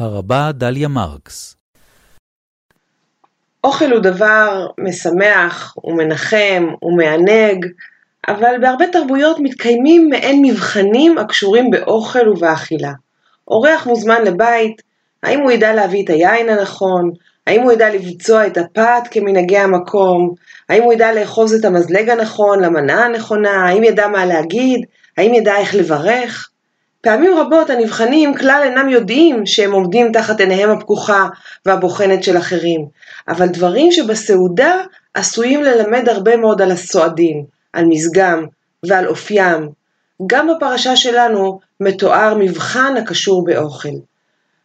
הרבה דליה מרקס אוכל הוא דבר משמח, הוא מנחם, הוא מענג, אבל בהרבה תרבויות מתקיימים מעין מבחנים הקשורים באוכל ובאכילה. אורח מוזמן לבית, האם הוא ידע להביא את היין הנכון? האם הוא ידע לבצוע את הפת כמנהגי המקום? האם הוא ידע לאחוז את המזלג הנכון למנה הנכונה? האם ידע מה להגיד? האם ידע איך לברך? פעמים רבות הנבחנים כלל אינם יודעים שהם עומדים תחת עיניהם הפקוחה והבוחנת של אחרים, אבל דברים שבסעודה עשויים ללמד הרבה מאוד על הסועדים, על מזגם ועל אופיים. גם בפרשה שלנו מתואר מבחן הקשור באוכל.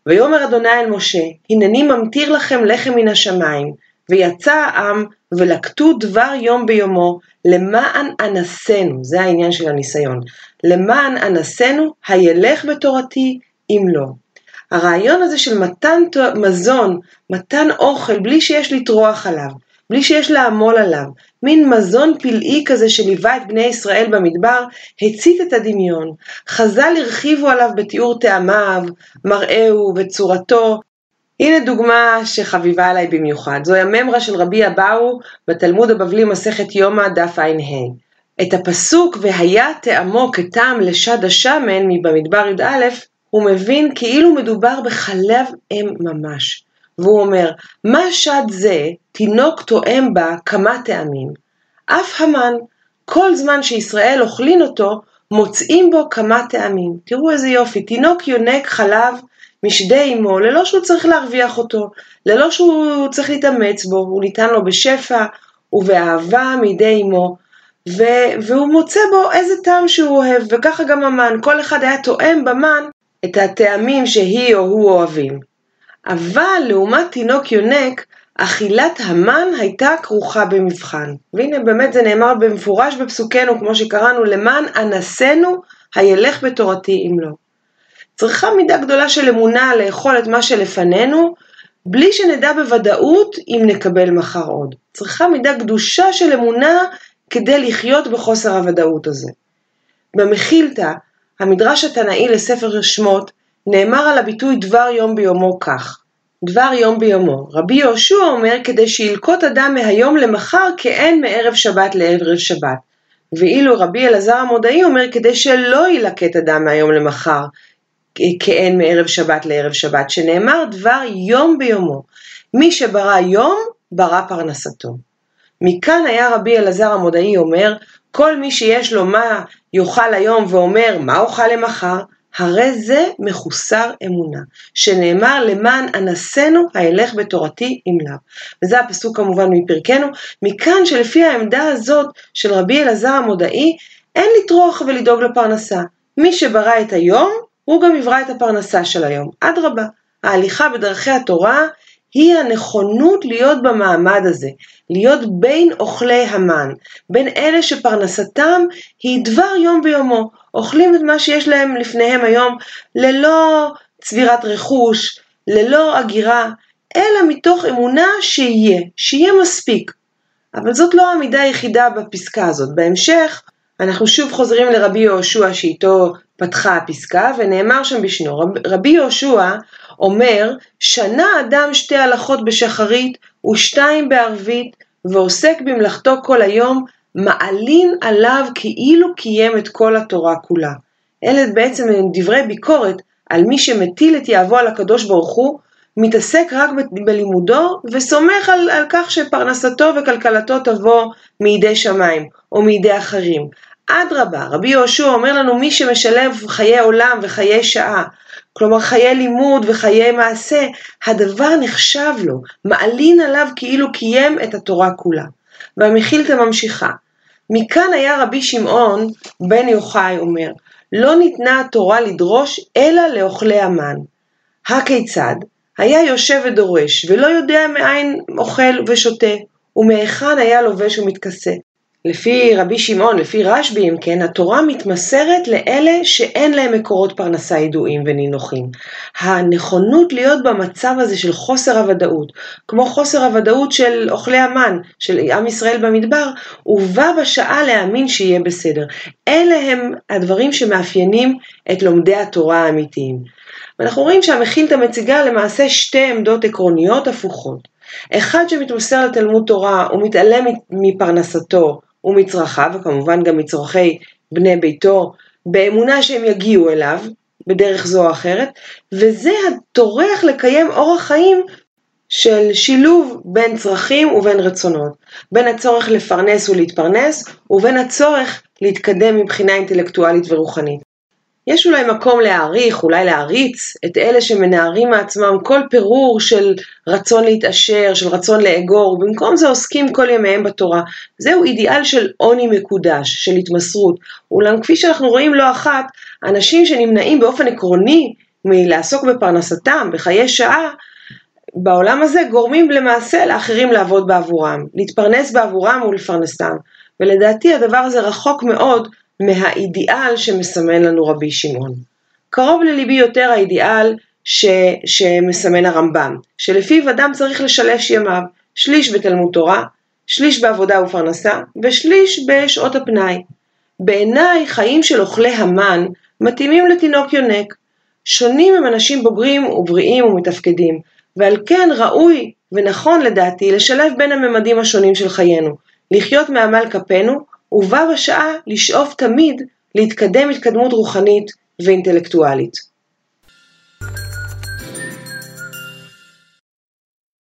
ויאמר אדוני אל משה, הנני ממטיר לכם לחם מן השמיים, ויצא העם ולקטו דבר יום ביומו, למען אנסנו, זה העניין של הניסיון, למען אנסנו הילך בתורתי אם לא. הרעיון הזה של מתן מזון, מתן אוכל, בלי שיש לטרוח עליו, בלי שיש לעמול עליו, מין מזון פלאי כזה שליווה את בני ישראל במדבר, הצית את הדמיון. חז"ל הרחיבו עליו בתיאור טעמיו, מראהו וצורתו. הנה דוגמה שחביבה עליי במיוחד, זוהי הממרה של רבי אבאו בתלמוד הבבלי מסכת יומא דף ע"ה. את הפסוק והיה טעמו כטעם לשד השמן מבמדבר י"א, הוא מבין כאילו מדובר בחלב אם ממש. והוא אומר, מה שד זה, תינוק תואם בה כמה טעמים. אף המן, כל זמן שישראל אוכלין אותו, מוצאים בו כמה טעמים. תראו איזה יופי, תינוק יונק חלב משדה אמו, ללא שהוא צריך להרוויח אותו, ללא שהוא צריך להתאמץ בו, הוא ניתן לו בשפע ובאהבה מידי אמו, והוא מוצא בו איזה טעם שהוא אוהב, וככה גם המן, כל אחד היה תואם במן את הטעמים שהיא או הוא אוהבים. אבל לעומת תינוק יונק, אכילת המן הייתה כרוכה במבחן. והנה באמת זה נאמר במפורש בפסוקנו, כמו שקראנו, למען אנסנו הילך בתורתי אם לא. צריכה מידה גדולה של אמונה לאכול את מה שלפנינו, בלי שנדע בוודאות אם נקבל מחר עוד. צריכה מידה גדושה של אמונה כדי לחיות בחוסר הוודאות הזה. במחילתא, המדרש התנאי לספר שמות, נאמר על הביטוי דבר יום ביומו כך, דבר יום ביומו. רבי יהושע אומר כדי שילקוט אדם מהיום למחר כאין מערב שבת לערב שבת. ואילו רבי אלעזר המודעי אומר כדי שלא ילקט אדם מהיום למחר כאין מערב שבת לערב שבת, שנאמר דבר יום ביומו. מי שברא יום, ברא פרנסתו. מכאן היה רבי אלעזר המודעי אומר, כל מי שיש לו מה יאכל היום ואומר מה אוכל למחר, הרי זה מחוסר אמונה, שנאמר למען אנסנו האלך בתורתי אם לאו. וזה הפסוק כמובן מפרקנו, מכאן שלפי העמדה הזאת של רבי אלעזר המודעי, אין לטרוח ולדאוג לפרנסה. מי שברא את היום, הוא גם יברא את הפרנסה של היום. אדרבה, ההליכה בדרכי התורה היא הנכונות להיות במעמד הזה, להיות בין אוכלי המן, בין אלה שפרנסתם היא דבר יום ביומו, אוכלים את מה שיש להם לפניהם היום ללא צבירת רכוש, ללא הגירה, אלא מתוך אמונה שיהיה, שיהיה מספיק. אבל זאת לא העמידה היחידה בפסקה הזאת. בהמשך, אנחנו שוב חוזרים לרבי יהושע שאיתו פתחה הפסקה, ונאמר שם בשנו, רב, רבי יהושע אומר, שנה אדם שתי הלכות בשחרית ושתיים בערבית, ועוסק במלאכתו כל היום, מעלין עליו כאילו קיים את כל התורה כולה. אלה בעצם דברי ביקורת על מי שמטיל את יהבו על הקדוש ברוך הוא, מתעסק רק בלימודו וסומך על, על כך שפרנסתו וכלכלתו תבוא מידי שמיים או מידי אחרים. אדרבה, רבי יהושע אומר לנו מי שמשלב חיי עולם וחיי שעה, כלומר חיי לימוד וחיי מעשה, הדבר נחשב לו, מעלין עליו כאילו קיים את התורה כולה. והמחילתא ממשיכה, מכאן היה רבי שמעון בן יוחאי אומר, לא ניתנה התורה לדרוש אלא לאוכלי המן. הכיצד? היה יושב ודורש, ולא יודע מאין אוכל ושותה, ומהיכן היה לובש ומתכסה. לפי רבי שמעון, לפי רשב"י, אם כן, התורה מתמסרת לאלה שאין להם מקורות פרנסה ידועים ונינוחים. הנכונות להיות במצב הזה של חוסר הוודאות, כמו חוסר הוודאות של אוכלי המן, של עם ישראל במדבר, ובא בשעה להאמין שיהיה בסדר. אלה הם הדברים שמאפיינים את לומדי התורה האמיתיים. ואנחנו רואים שהמכילתא מציגה למעשה שתי עמדות עקרוניות הפוכות. אחד שמתמסר לתלמוד תורה ומתעלם מפרנסתו ומצרכיו, וכמובן גם מצרכי בני ביתו, באמונה שהם יגיעו אליו, בדרך זו או אחרת, וזה הטורח לקיים אורח חיים של שילוב בין צרכים ובין רצונות, בין הצורך לפרנס ולהתפרנס, ובין הצורך להתקדם מבחינה אינטלקטואלית ורוחנית. יש אולי מקום להעריך, אולי להעריץ, את אלה שמנערים מעצמם כל פירור של רצון להתעשר, של רצון לאגור, ובמקום זה עוסקים כל ימיהם בתורה. זהו אידיאל של עוני מקודש, של התמסרות. אולם כפי שאנחנו רואים לא אחת, אנשים שנמנעים באופן עקרוני מלעסוק בפרנסתם, בחיי שעה, בעולם הזה גורמים למעשה לאחרים לעבוד בעבורם, להתפרנס בעבורם ולפרנסם. ולדעתי הדבר הזה רחוק מאוד מהאידיאל שמסמן לנו רבי שמעון. קרוב לליבי יותר האידיאל ש, שמסמן הרמב"ם, שלפיו אדם צריך לשלש ימיו, שליש בתלמוד תורה, שליש בעבודה ופרנסה, ושליש בשעות הפנאי. בעיניי חיים של אוכלי המן מתאימים לתינוק יונק. שונים הם אנשים בוגרים ובריאים ומתפקדים, ועל כן ראוי ונכון לדעתי לשלב בין הממדים השונים של חיינו, לחיות מעמל כפינו ובה בשעה לשאוף תמיד להתקדם התקדמות רוחנית ואינטלקטואלית.